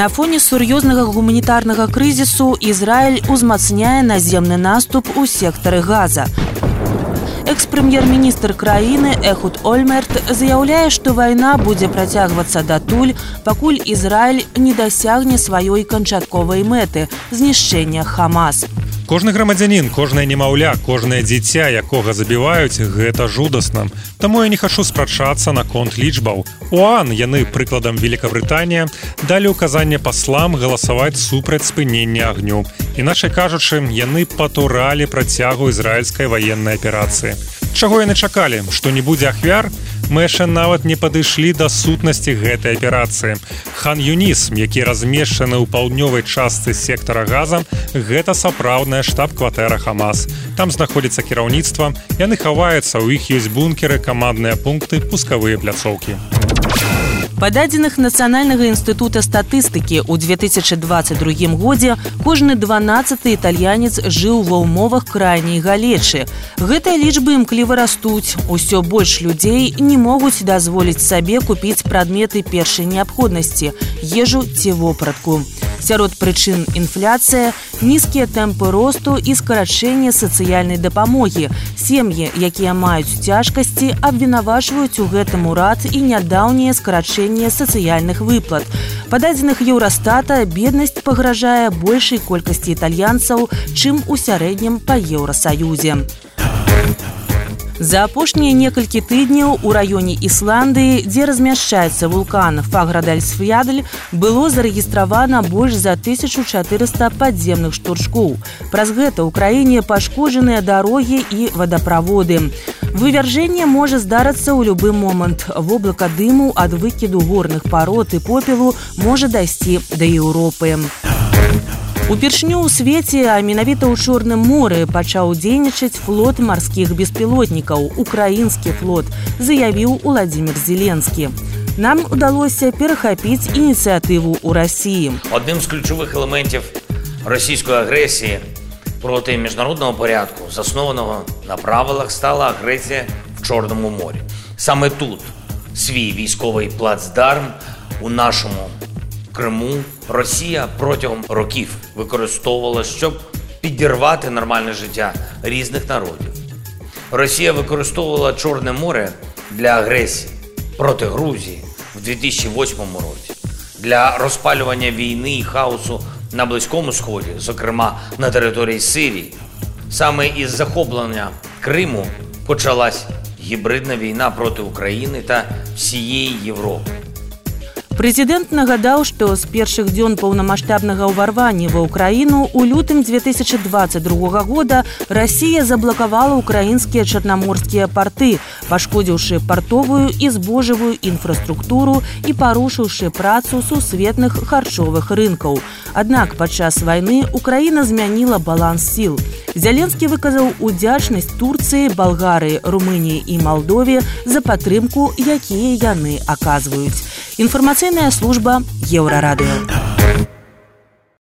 На фоне сур'ёзнага гуманітарнага крызісу Ізраіль узмацняе наземны наступ у сектары газа. Экс-прэм'ер-міністр краіны Эхуд Ольмерт заяўляе, што вайна будзе працягвацца датуль, пакуль Ізраіль не дасягне сваёй канчатковай мэты знішчэння Хамас кожны грамадзянін кожнае немаўля кожнае дзіця якога забіваюць гэта жудасна. Таму я не хачу спрачацца наконт лічбаў. Уан яны прыкладам великкабрытанія далі указанне паслам галасаваць супраць спынення агню. Іначай кажучы яны патуралі працягу ізраільскай ваеннай аперацыі чаго яны чакалі што не будзе ахвяр мы яшчэ нават не падышлі да сутнасці гэтай аперацыі. Хан Юнісм, які размешчаны ў паўднёвай частцы сектара газа, гэта сапраўдная штаб-кватэра Хамас. Там знаходзіцца кіраўніцтва, яны хаваюцца, у іх ёсць бункеры, камандныя пункты, пускавыя пляцоўкі. Па дадзеных нацыянальнага інстытута статыстыкі ў 2022 годзе кожны 12 італьянец жыў ва ўмовах крайняй галечы. Гэтыя лічбы імкліва растуць. Усё больш людзей не могуць дазволіць сабе купіць прадметы першай неабходнасці, ежу ці вопратку сярод прычын інфляцыя нізкія тэмпы росту і скарачэнне сацыяльнай дапамогі. Сем'і якія маюць цяжкасці абвінавачваюць у гэтым урад і нядаўняе скарачэнне сацыяльных выплат. Пададзеных еўрастата беднасць пагражае большай колькасці італьянцаў чым у сярэднім па еўросаюзе у За апошнія некалькі тыдняў у раёне Ісландыі, дзе размяшчаецца вулкан Фаградальсфядль, было зарэгістравана больш за 1400 падземных штуршкоў. Праз гэта ў краіне пашкоджаныя дарогі і вадаправоды. Вывяржэнне можа здарыцца ў любы момант. Воблака дыму ад выкіду горных парод і попелу можа дайсці да Еўропы. Упершню ў свеце, а менавіта ў чорным моры пачаў дзейнічаць флот марскіх беспілотнікаў, украінскі флот, заявіў Уладзімир Зеленскі. Нам удалося перахапіць ініцыятыву ў рассіі. Адным з ключовых элементів російської агресії проти міжнародного порядку, заснованого на правилах, стала агресія в Чорному морі. Саме тут свій військовий плацдарм у нашому Криму Росія протягом років використовувала, щоб підірвати нормальне життя різних народів. Росія використовувала Чорне море для агресії проти Грузії в 2008 році, для розпалювання війни і хаосу на Близькому Сході, зокрема на території Сирії. Саме із захоплення Криму почалась гібридна війна проти України та всієї Європи. Прэзідэнт нагадаў, што з першых дзён паўнамасштабнага ўварвання ва ўкраіну у лютым 2022 года Расія заблакавала украінскія чарнаморскія парты, пашкодзіўшы партовую і збожавую інфраструктуру і парушыўшы працу сусветных харчовых рынкаў. Аднак падчас вайны Украіна змяніла баланс сіл. Зяленскі выказаў удзячнасць Турцыі, Балгарыі, Румыніі і Малдове за падтрымку, якія яны аказваюць. Інфармацыйная служба еўрарадыо.